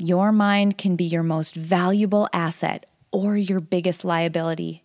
Your mind can be your most valuable asset or your biggest liability,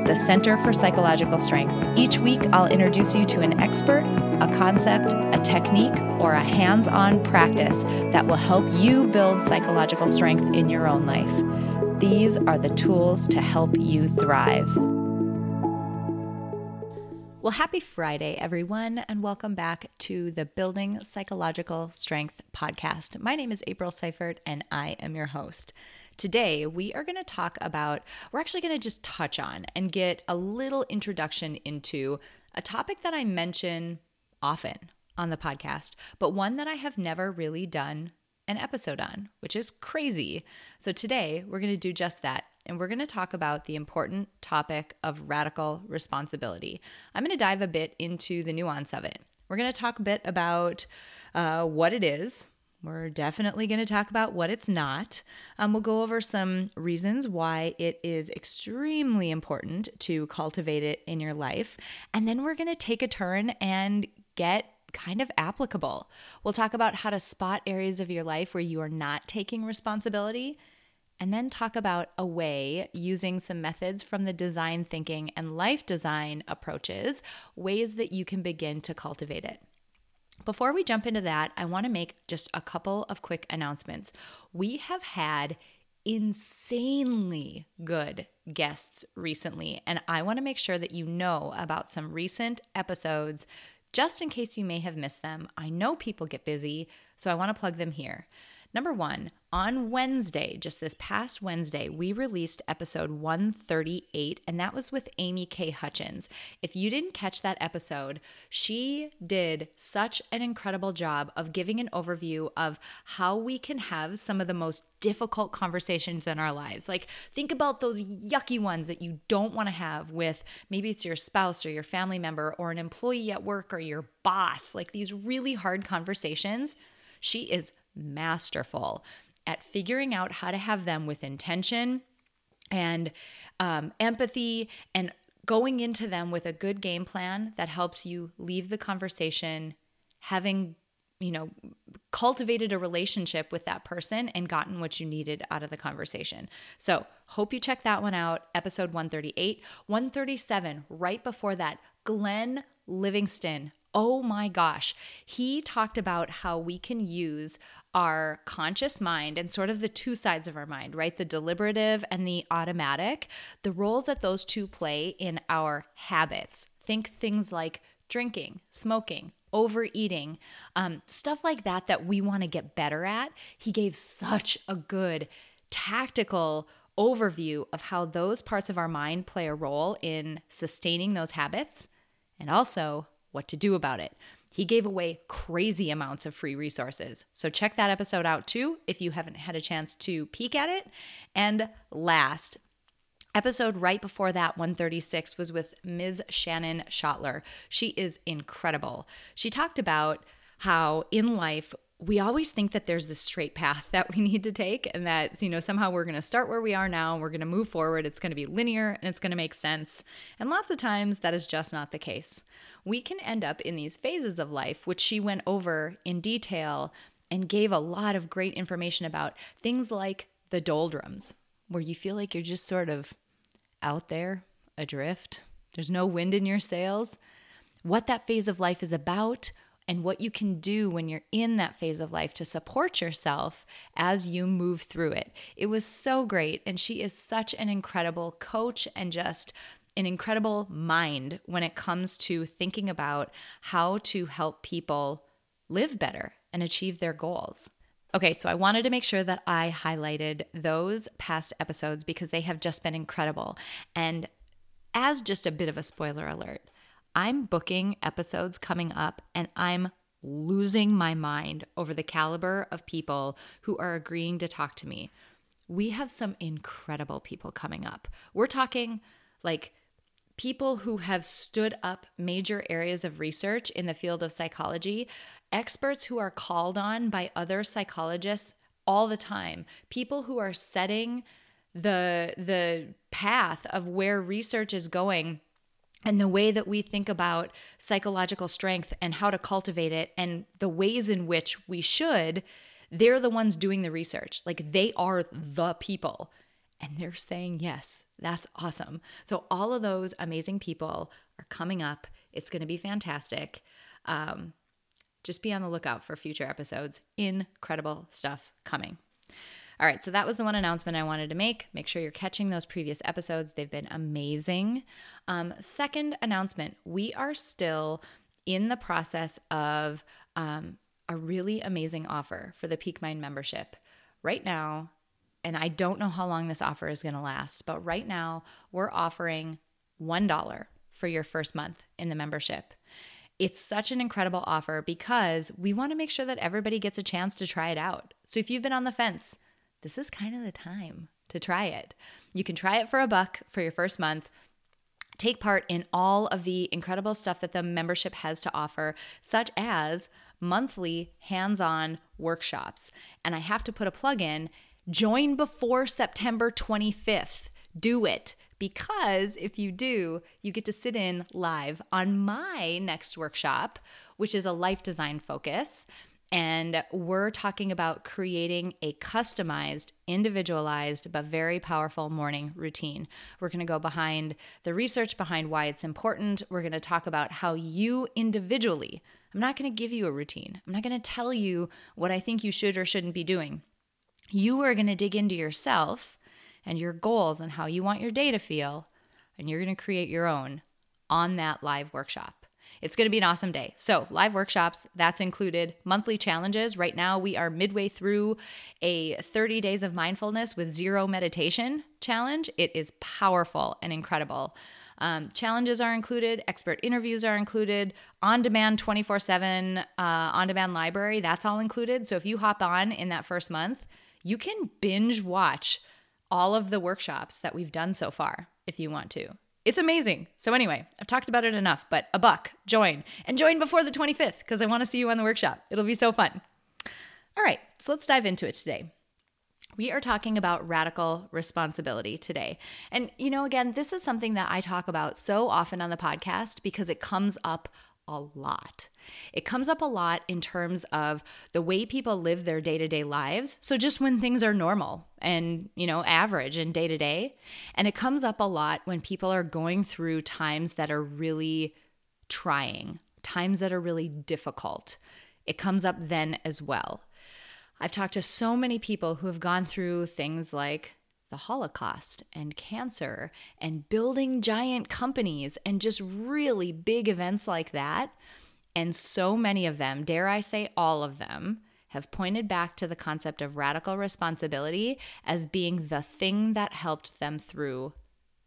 the Center for Psychological Strength. Each week, I'll introduce you to an expert, a concept, a technique, or a hands on practice that will help you build psychological strength in your own life. These are the tools to help you thrive. Well, happy Friday, everyone, and welcome back to the Building Psychological Strength podcast. My name is April Seifert, and I am your host. Today, we are going to talk about, we're actually going to just touch on and get a little introduction into a topic that I mention often on the podcast, but one that I have never really done an episode on, which is crazy. So today, we're going to do just that and we're going to talk about the important topic of radical responsibility. I'm going to dive a bit into the nuance of it. We're going to talk a bit about uh, what it is. We're definitely going to talk about what it's not. Um, we'll go over some reasons why it is extremely important to cultivate it in your life. And then we're going to take a turn and get kind of applicable. We'll talk about how to spot areas of your life where you are not taking responsibility and then talk about a way using some methods from the design thinking and life design approaches, ways that you can begin to cultivate it. Before we jump into that, I want to make just a couple of quick announcements. We have had insanely good guests recently, and I want to make sure that you know about some recent episodes just in case you may have missed them. I know people get busy, so I want to plug them here. Number one, on Wednesday, just this past Wednesday, we released episode 138, and that was with Amy K. Hutchins. If you didn't catch that episode, she did such an incredible job of giving an overview of how we can have some of the most difficult conversations in our lives. Like, think about those yucky ones that you don't want to have with maybe it's your spouse or your family member or an employee at work or your boss, like these really hard conversations. She is masterful at figuring out how to have them with intention and um, empathy and going into them with a good game plan that helps you leave the conversation having you know cultivated a relationship with that person and gotten what you needed out of the conversation. So hope you check that one out episode 138 137 right before that glenn livingston oh my gosh he talked about how we can use our conscious mind and sort of the two sides of our mind, right? The deliberative and the automatic, the roles that those two play in our habits. Think things like drinking, smoking, overeating, um, stuff like that that we want to get better at. He gave such a good tactical overview of how those parts of our mind play a role in sustaining those habits and also what to do about it. He gave away crazy amounts of free resources. So check that episode out too if you haven't had a chance to peek at it. And last, Episode right before that, 136, was with Ms. Shannon Schottler. She is incredible. She talked about how in life we always think that there's this straight path that we need to take and that you know somehow we're going to start where we are now and we're going to move forward. It's going to be linear and it's going to make sense. And lots of times that is just not the case. We can end up in these phases of life which she went over in detail and gave a lot of great information about things like the doldrums where you feel like you're just sort of out there adrift. There's no wind in your sails. What that phase of life is about and what you can do when you're in that phase of life to support yourself as you move through it. It was so great. And she is such an incredible coach and just an incredible mind when it comes to thinking about how to help people live better and achieve their goals. Okay, so I wanted to make sure that I highlighted those past episodes because they have just been incredible. And as just a bit of a spoiler alert, I'm booking episodes coming up and I'm losing my mind over the caliber of people who are agreeing to talk to me. We have some incredible people coming up. We're talking like people who have stood up major areas of research in the field of psychology, experts who are called on by other psychologists all the time, people who are setting the the path of where research is going and the way that we think about psychological strength and how to cultivate it and the ways in which we should they're the ones doing the research like they are the people and they're saying yes. That's awesome. So, all of those amazing people are coming up. It's going to be fantastic. Um, just be on the lookout for future episodes. Incredible stuff coming. All right, so that was the one announcement I wanted to make. Make sure you're catching those previous episodes, they've been amazing. Um, second announcement we are still in the process of um, a really amazing offer for the Peak Mind membership. Right now, and I don't know how long this offer is going to last, but right now we're offering $1 for your first month in the membership. It's such an incredible offer because we want to make sure that everybody gets a chance to try it out. So if you've been on the fence, this is kind of the time to try it. You can try it for a buck for your first month. Take part in all of the incredible stuff that the membership has to offer, such as monthly hands on workshops. And I have to put a plug in Join before September 25th. Do it because if you do, you get to sit in live on my next workshop, which is a life design focus. And we're talking about creating a customized, individualized, but very powerful morning routine. We're going to go behind the research behind why it's important. We're going to talk about how you individually, I'm not going to give you a routine. I'm not going to tell you what I think you should or shouldn't be doing. You are going to dig into yourself and your goals and how you want your day to feel, and you're going to create your own on that live workshop. It's going to be an awesome day. So, live workshops, that's included monthly challenges. Right now, we are midway through a 30 days of mindfulness with zero meditation challenge. It is powerful and incredible. Um, challenges are included, expert interviews are included, on demand 24 uh, 7 on demand library, that's all included. So, if you hop on in that first month, you can binge watch all of the workshops that we've done so far if you want to. It's amazing. So, anyway, I've talked about it enough, but a buck, join and join before the 25th because I want to see you on the workshop. It'll be so fun. All right, so let's dive into it today. We are talking about radical responsibility today. And, you know, again, this is something that I talk about so often on the podcast because it comes up a lot. It comes up a lot in terms of the way people live their day to day lives. So, just when things are normal and, you know, average and day to day. And it comes up a lot when people are going through times that are really trying, times that are really difficult. It comes up then as well. I've talked to so many people who have gone through things like the Holocaust and cancer and building giant companies and just really big events like that. And so many of them, dare I say all of them, have pointed back to the concept of radical responsibility as being the thing that helped them through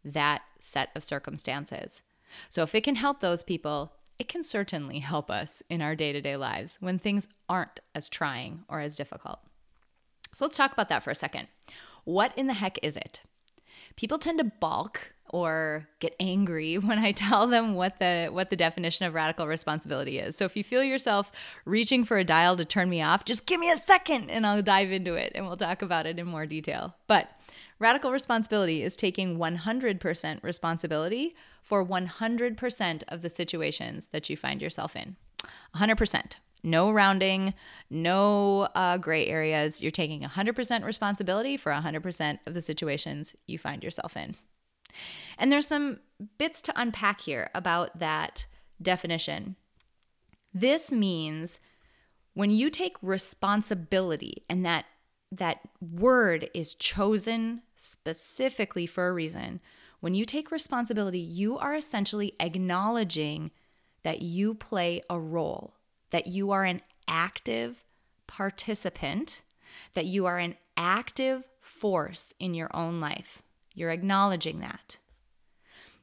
that set of circumstances. So if it can help those people, it can certainly help us in our day to day lives when things aren't as trying or as difficult. So let's talk about that for a second. What in the heck is it? People tend to balk or get angry when I tell them what the what the definition of radical responsibility is. So if you feel yourself reaching for a dial to turn me off, just give me a second and I'll dive into it and we'll talk about it in more detail. But radical responsibility is taking 100% responsibility for 100% of the situations that you find yourself in. 100%. No rounding, no uh, gray areas. You're taking 100% responsibility for 100% of the situations you find yourself in. And there's some bits to unpack here about that definition. This means when you take responsibility and that that word is chosen specifically for a reason. When you take responsibility, you are essentially acknowledging that you play a role that you are an active participant, that you are an active force in your own life. You're acknowledging that.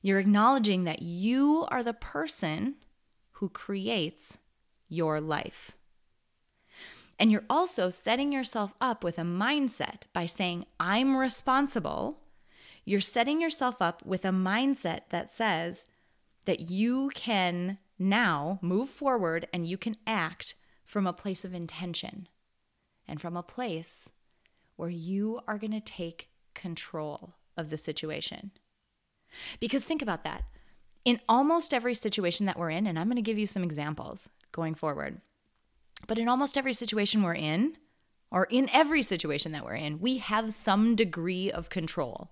You're acknowledging that you are the person who creates your life. And you're also setting yourself up with a mindset by saying, I'm responsible. You're setting yourself up with a mindset that says that you can now move forward and you can act from a place of intention and from a place where you are going to take control of the situation. Because think about that. In almost every situation that we're in, and I'm going to give you some examples going forward, but in almost every situation we're in, or in every situation that we're in, we have some degree of control.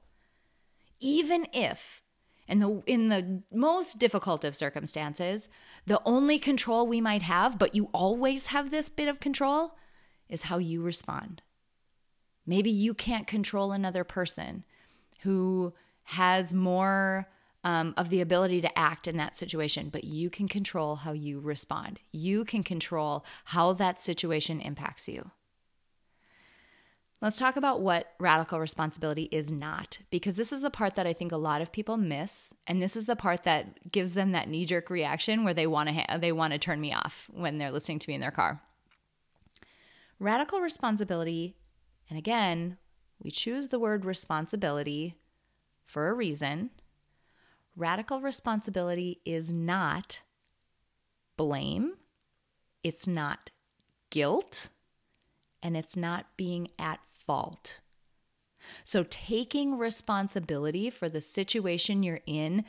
Even if, in the, in the most difficult of circumstances, the only control we might have, but you always have this bit of control, is how you respond. Maybe you can't control another person who has more um, of the ability to act in that situation, but you can control how you respond. You can control how that situation impacts you. Let's talk about what radical responsibility is not, because this is the part that I think a lot of people miss, and this is the part that gives them that knee-jerk reaction where they want to ha- they want to turn me off when they're listening to me in their car. Radical responsibility, and again, we choose the word responsibility for a reason. Radical responsibility is not blame, it's not guilt, and it's not being at fault. So, taking responsibility for the situation you're in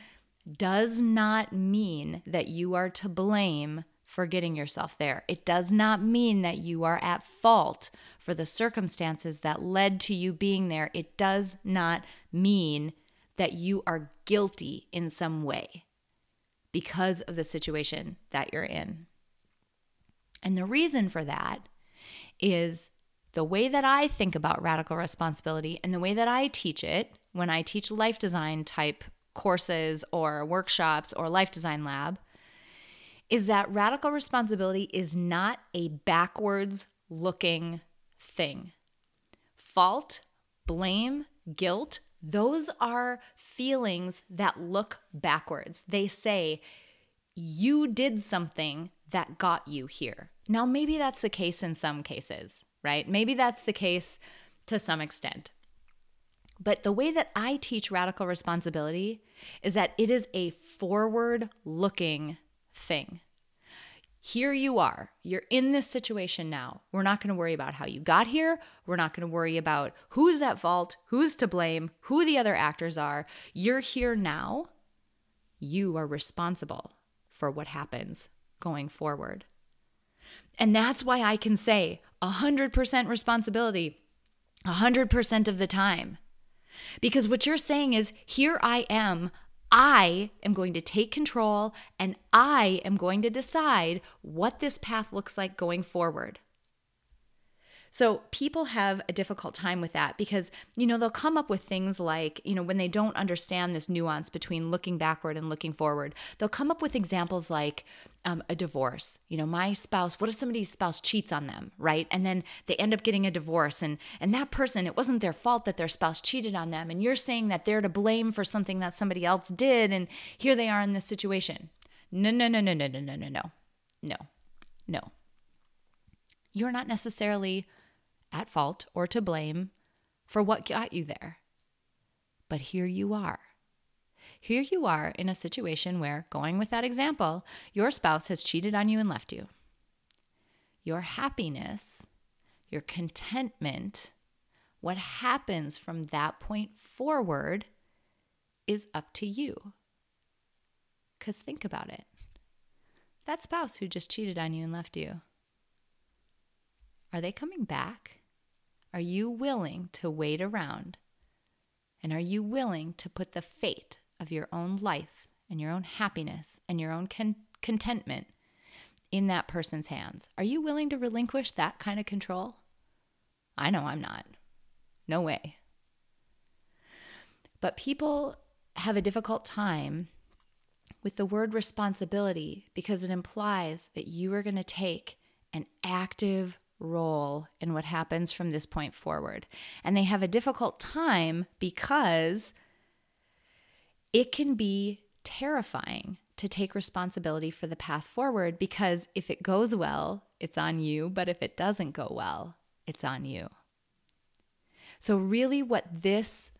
does not mean that you are to blame for getting yourself there. It does not mean that you are at fault for the circumstances that led to you being there. It does not mean that you are guilty in some way because of the situation that you're in. And the reason for that is the way that I think about radical responsibility and the way that I teach it when I teach life design type courses or workshops or life design lab is that radical responsibility is not a backwards looking thing. Fault, blame, guilt, those are feelings that look backwards. They say, you did something that got you here. Now, maybe that's the case in some cases, right? Maybe that's the case to some extent. But the way that I teach radical responsibility is that it is a forward looking thing here you are. You're in this situation now. We're not going to worry about how you got here. We're not going to worry about who's at fault, who's to blame, who the other actors are. You're here now. You are responsible for what happens going forward. And that's why I can say 100% responsibility 100% of the time. Because what you're saying is, here I am. I am going to take control and I am going to decide what this path looks like going forward. So people have a difficult time with that because, you know, they'll come up with things like, you know, when they don't understand this nuance between looking backward and looking forward, they'll come up with examples like um, a divorce. You know, my spouse, what if somebody's spouse cheats on them, right? And then they end up getting a divorce and and that person, it wasn't their fault that their spouse cheated on them. And you're saying that they're to blame for something that somebody else did. And here they are in this situation. No, no, no, no, no, no, no, no, no. No. No. You're not necessarily at fault or to blame for what got you there. But here you are. Here you are in a situation where, going with that example, your spouse has cheated on you and left you. Your happiness, your contentment, what happens from that point forward is up to you. Because think about it that spouse who just cheated on you and left you, are they coming back? Are you willing to wait around? And are you willing to put the fate of your own life and your own happiness and your own con- contentment in that person's hands? Are you willing to relinquish that kind of control? I know I'm not. No way. But people have a difficult time with the word responsibility because it implies that you are going to take an active role in what happens from this point forward. And they have a difficult time because it can be terrifying to take responsibility for the path forward because if it goes well, it's on you, but if it doesn't go well, it's on you. So, really, what this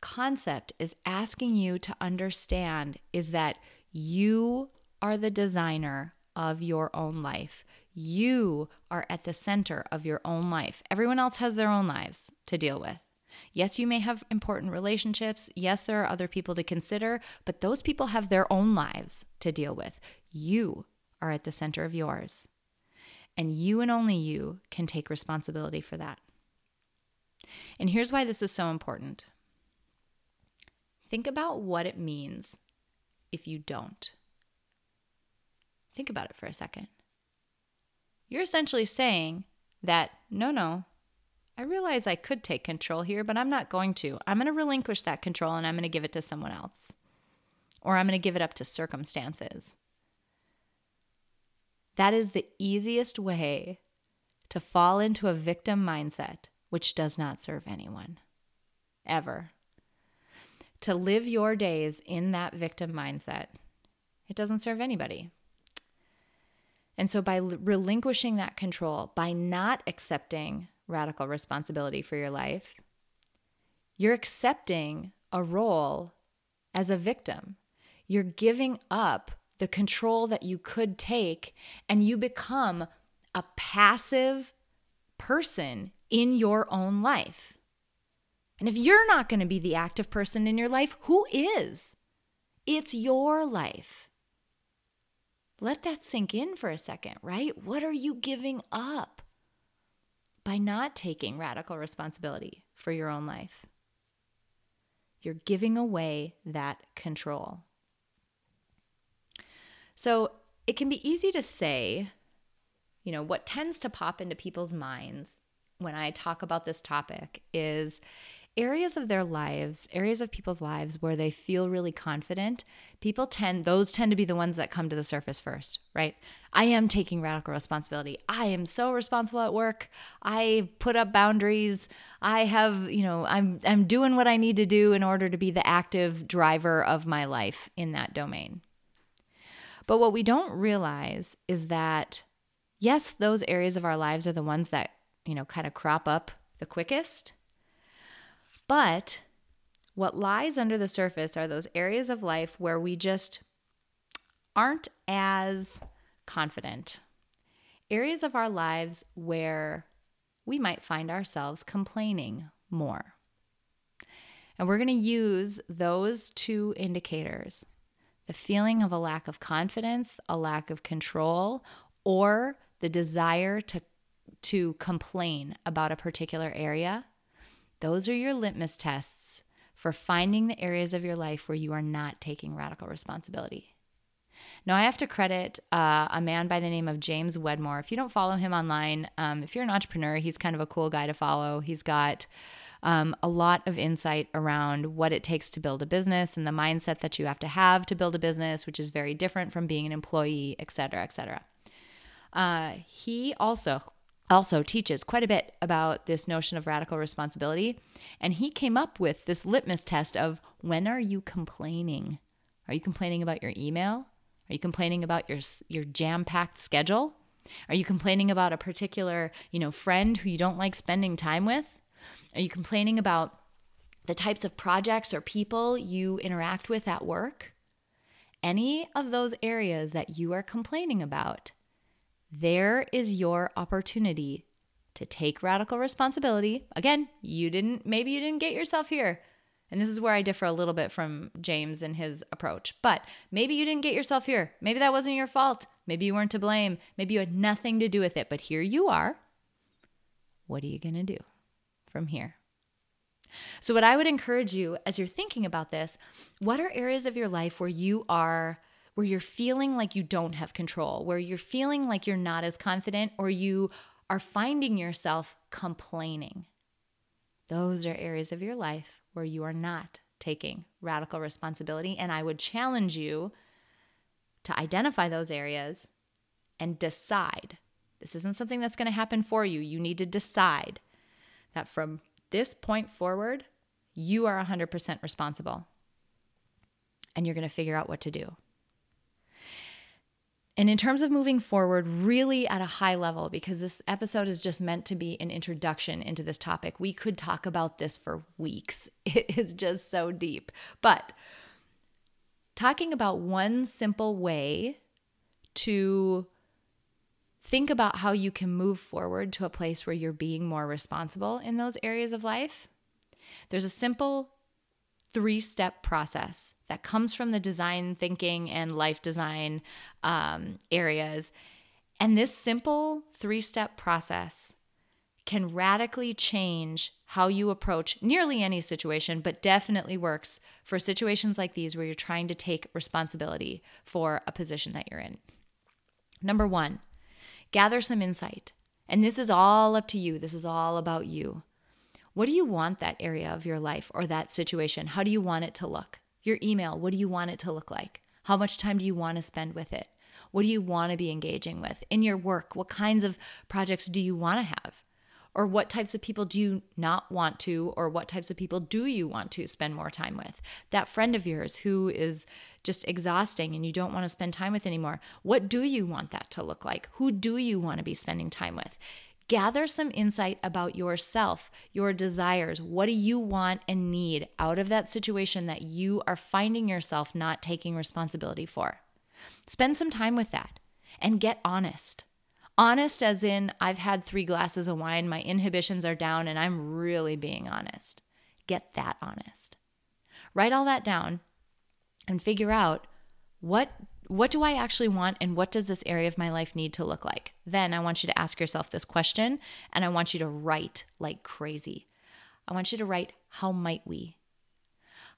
concept is asking you to understand is that you are the designer of your own life. You are at the center of your own life. Everyone else has their own lives to deal with. Yes, you may have important relationships. Yes, there are other people to consider, but those people have their own lives to deal with. You are at the center of yours. And you and only you can take responsibility for that. And here's why this is so important think about what it means if you don't. Think about it for a second. You're essentially saying that, no, no, I realize I could take control here, but I'm not going to. I'm going to relinquish that control and I'm going to give it to someone else. Or I'm going to give it up to circumstances. That is the easiest way to fall into a victim mindset, which does not serve anyone, ever. To live your days in that victim mindset, it doesn't serve anybody. And so, by relinquishing that control, by not accepting radical responsibility for your life, you're accepting a role as a victim. You're giving up the control that you could take, and you become a passive person in your own life. And if you're not going to be the active person in your life, who is? It's your life. Let that sink in for a second, right? What are you giving up? by not taking radical responsibility for your own life. You're giving away that control. So it can be easy to say, you know, what tends to pop into people's minds when I talk about this topic is areas of their lives, areas of people's lives where they feel really confident, people tend, those tend to be the ones that come to the surface first, right? I am taking radical responsibility. I am so responsible at work. I put up boundaries. I have, you know, I'm I'm doing what I need to do in order to be the active driver of my life in that domain. But what we don't realize is that yes, those areas of our lives are the ones that, you know, kind of crop up the quickest. But what lies under the surface are those areas of life where we just aren't as confident. Areas of our lives where we might find ourselves complaining more. And we're going to use those two indicators the feeling of a lack of confidence, a lack of control, or the desire to, to complain about a particular area those are your litmus tests for finding the areas of your life where you are not taking radical responsibility. Now, I have to credit uh, a man by the name of James Wedmore. If you don't follow him online, um, if you're an entrepreneur, he's kind of a cool guy to follow. He's got um, a lot of insight around what it takes to build a business and the mindset that you have to have to build a business, which is very different from being an employee, et cetera, et cetera. Uh, he also also teaches quite a bit about this notion of radical responsibility. And he came up with this litmus test of when are you complaining? Are you complaining about your email? Are you complaining about your your jam-packed schedule? Are you complaining about a particular, you know, friend who you don't like spending time with? Are you complaining about the types of projects or people you interact with at work? Any of those areas that you are complaining about there is your opportunity to take radical responsibility. Again, you didn't, maybe you didn't get yourself here. And this is where I differ a little bit from James and his approach. But maybe you didn't get yourself here. Maybe that wasn't your fault. Maybe you weren't to blame. Maybe you had nothing to do with it. But here you are. What are you going to do from here? So, what I would encourage you as you're thinking about this, what are areas of your life where you are where you're feeling like you don't have control, where you're feeling like you're not as confident, or you are finding yourself complaining. Those are areas of your life where you are not taking radical responsibility. And I would challenge you to identify those areas and decide. This isn't something that's going to happen for you. You need to decide that from this point forward, you are 100% responsible and you're going to figure out what to do. And in terms of moving forward, really at a high level, because this episode is just meant to be an introduction into this topic, we could talk about this for weeks. It is just so deep. But talking about one simple way to think about how you can move forward to a place where you're being more responsible in those areas of life. There's a simple three step process that comes from the design thinking and life design um, areas. And this simple three step process can radically change how you approach nearly any situation, but definitely works for situations like these where you're trying to take responsibility for a position that you're in. Number one, gather some insight. And this is all up to you. This is all about you. What do you want that area of your life or that situation? How do you want it to look? Your email, what do you want it to look like? How much time do you want to spend with it? What do you want to be engaging with? In your work, what kinds of projects do you want to have? Or what types of people do you not want to, or what types of people do you want to spend more time with? That friend of yours who is just exhausting and you don't want to spend time with anymore, what do you want that to look like? Who do you want to be spending time with? Gather some insight about yourself, your desires. What do you want and need out of that situation that you are finding yourself not taking responsibility for? Spend some time with that and get honest. Honest, as in, I've had three glasses of wine, my inhibitions are down, and I'm really being honest. Get that honest. Write all that down and figure out what what do I actually want and what does this area of my life need to look like? Then I want you to ask yourself this question and I want you to write like crazy. I want you to write, How might we?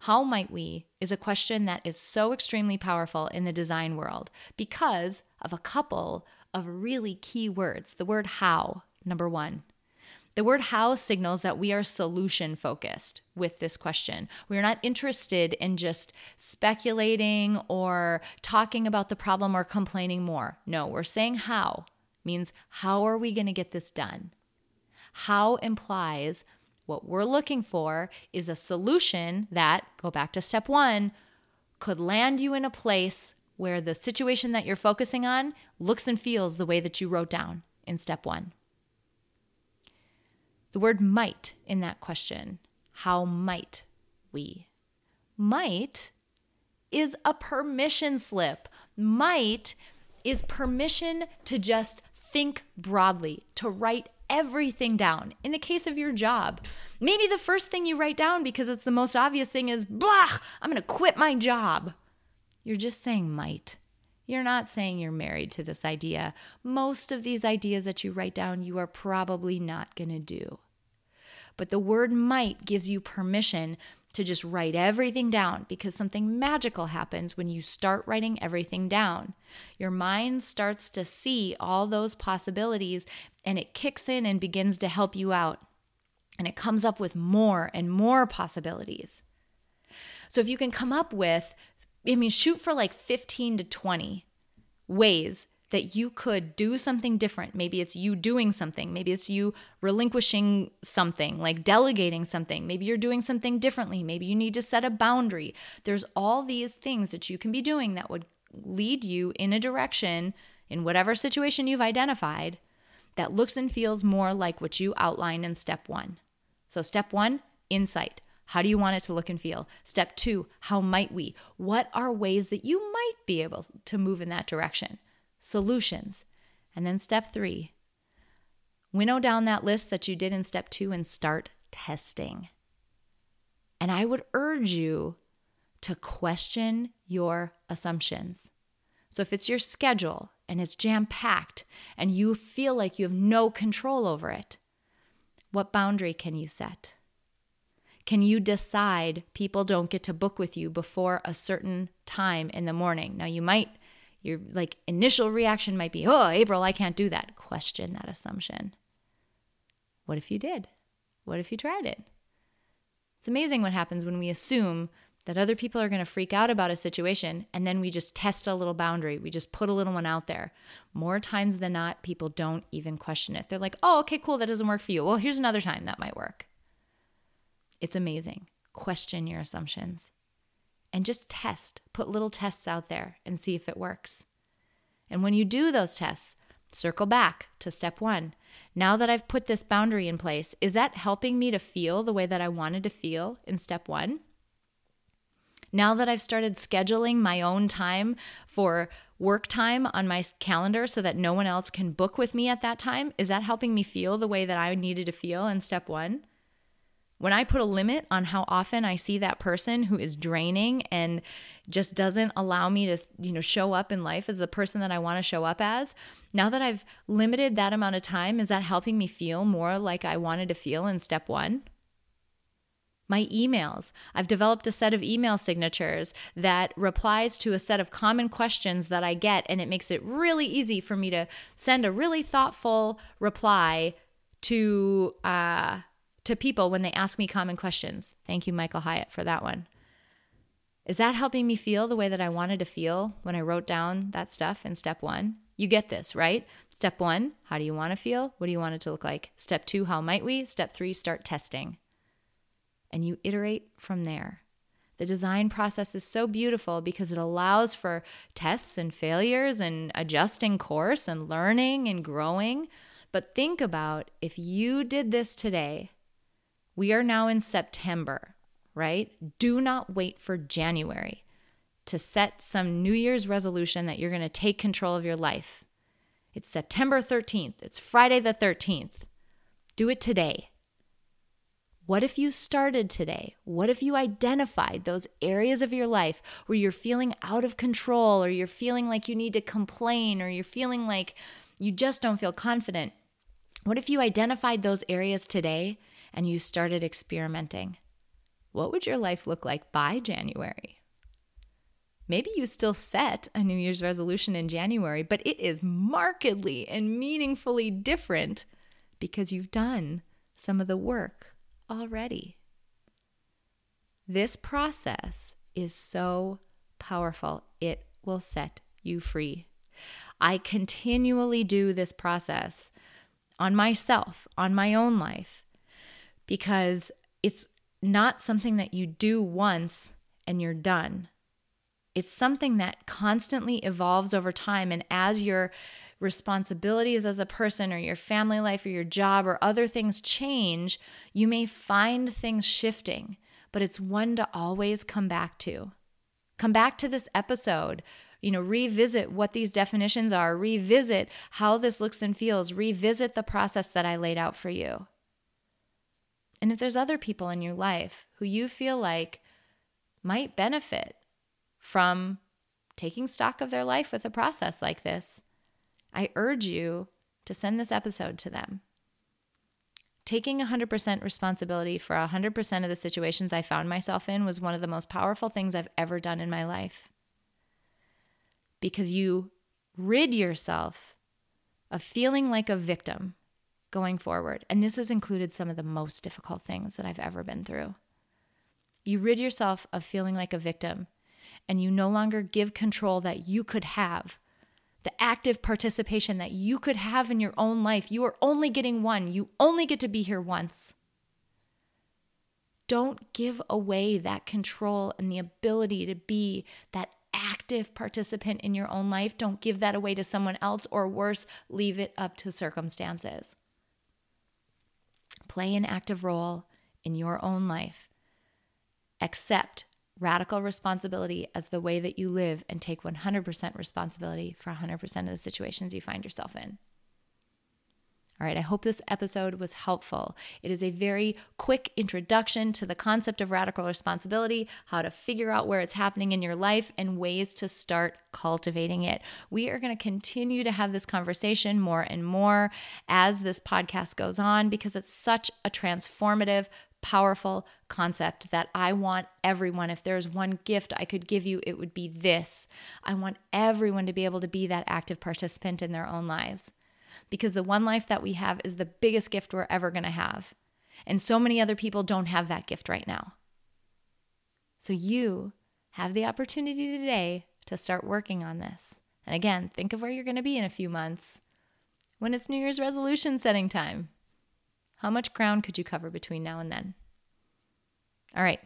How might we is a question that is so extremely powerful in the design world because of a couple of really key words. The word how, number one. The word how signals that we are solution focused with this question. We are not interested in just speculating or talking about the problem or complaining more. No, we're saying how means how are we going to get this done? How implies what we're looking for is a solution that, go back to step one, could land you in a place where the situation that you're focusing on looks and feels the way that you wrote down in step one. The word might in that question, how might we? Might is a permission slip. Might is permission to just think broadly, to write everything down. In the case of your job, maybe the first thing you write down because it's the most obvious thing is, blah, I'm going to quit my job. You're just saying might. You're not saying you're married to this idea. Most of these ideas that you write down, you are probably not going to do. But the word might gives you permission to just write everything down because something magical happens when you start writing everything down. Your mind starts to see all those possibilities and it kicks in and begins to help you out. And it comes up with more and more possibilities. So if you can come up with I mean, shoot for like 15 to 20 ways that you could do something different. Maybe it's you doing something. Maybe it's you relinquishing something, like delegating something. Maybe you're doing something differently. Maybe you need to set a boundary. There's all these things that you can be doing that would lead you in a direction in whatever situation you've identified that looks and feels more like what you outlined in step one. So, step one, insight. How do you want it to look and feel? Step two, how might we? What are ways that you might be able to move in that direction? Solutions. And then step three, winnow down that list that you did in step two and start testing. And I would urge you to question your assumptions. So if it's your schedule and it's jam packed and you feel like you have no control over it, what boundary can you set? Can you decide people don't get to book with you before a certain time in the morning? Now, you might, your like initial reaction might be, oh, April, I can't do that. Question that assumption. What if you did? What if you tried it? It's amazing what happens when we assume that other people are going to freak out about a situation and then we just test a little boundary. We just put a little one out there. More times than not, people don't even question it. They're like, oh, okay, cool, that doesn't work for you. Well, here's another time that might work. It's amazing. Question your assumptions and just test. Put little tests out there and see if it works. And when you do those tests, circle back to step one. Now that I've put this boundary in place, is that helping me to feel the way that I wanted to feel in step one? Now that I've started scheduling my own time for work time on my calendar so that no one else can book with me at that time, is that helping me feel the way that I needed to feel in step one? When I put a limit on how often I see that person who is draining and just doesn't allow me to, you know, show up in life as the person that I want to show up as, now that I've limited that amount of time, is that helping me feel more like I wanted to feel in step 1? my emails. I've developed a set of email signatures that replies to a set of common questions that I get, and it makes it really easy for me to send a really thoughtful reply to uh, to people when they ask me common questions. Thank you, Michael Hyatt, for that one. Is that helping me feel the way that I wanted to feel when I wrote down that stuff in step one? You get this, right? Step one, how do you want to feel? What do you want it to look like? Step two, how might we? Step three, start testing. And you iterate from there. The design process is so beautiful because it allows for tests and failures and adjusting course and learning and growing. But think about if you did this today, we are now in September, right? Do not wait for January to set some New Year's resolution that you're going to take control of your life. It's September 13th, it's Friday the 13th. Do it today. What if you started today? What if you identified those areas of your life where you're feeling out of control or you're feeling like you need to complain or you're feeling like you just don't feel confident? What if you identified those areas today and you started experimenting, what would your life look like by January? Maybe you still set a New Year's resolution in January, but it is markedly and meaningfully different because you've done some of the work already. This process is so powerful, it will set you free. I continually do this process on myself, on my own life, because it's not something that you do once and you're done. It's something that constantly evolves over time. And as your responsibilities as a person or your family life or your job or other things change, you may find things shifting, but it's one to always come back to. Come back to this episode. You know, revisit what these definitions are, revisit how this looks and feels, revisit the process that I laid out for you. And if there's other people in your life who you feel like might benefit from taking stock of their life with a process like this, I urge you to send this episode to them. Taking 100% responsibility for 100% of the situations I found myself in was one of the most powerful things I've ever done in my life. Because you rid yourself of feeling like a victim going forward. And this has included some of the most difficult things that I've ever been through. You rid yourself of feeling like a victim, and you no longer give control that you could have, the active participation that you could have in your own life. You are only getting one, you only get to be here once. Don't give away that control and the ability to be that active participant in your own life. Don't give that away to someone else, or worse, leave it up to circumstances. Play an active role in your own life. Accept radical responsibility as the way that you live and take 100% responsibility for 100% of the situations you find yourself in. All right, I hope this episode was helpful. It is a very quick introduction to the concept of radical responsibility, how to figure out where it's happening in your life, and ways to start cultivating it. We are going to continue to have this conversation more and more as this podcast goes on because it's such a transformative, powerful concept that I want everyone, if there's one gift I could give you, it would be this. I want everyone to be able to be that active participant in their own lives because the one life that we have is the biggest gift we're ever going to have. And so many other people don't have that gift right now. So you have the opportunity today to start working on this. And again, think of where you're going to be in a few months when it's New Year's resolution setting time. How much ground could you cover between now and then? All right.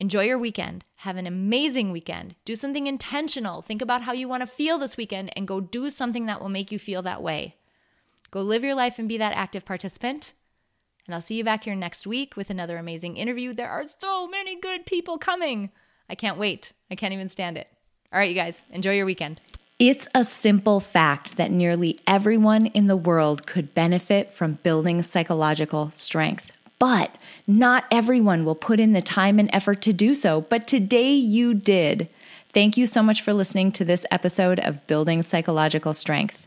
Enjoy your weekend. Have an amazing weekend. Do something intentional. Think about how you want to feel this weekend and go do something that will make you feel that way. Go live your life and be that active participant. And I'll see you back here next week with another amazing interview. There are so many good people coming. I can't wait. I can't even stand it. All right, you guys, enjoy your weekend. It's a simple fact that nearly everyone in the world could benefit from building psychological strength. But not everyone will put in the time and effort to do so. But today you did. Thank you so much for listening to this episode of Building Psychological Strength.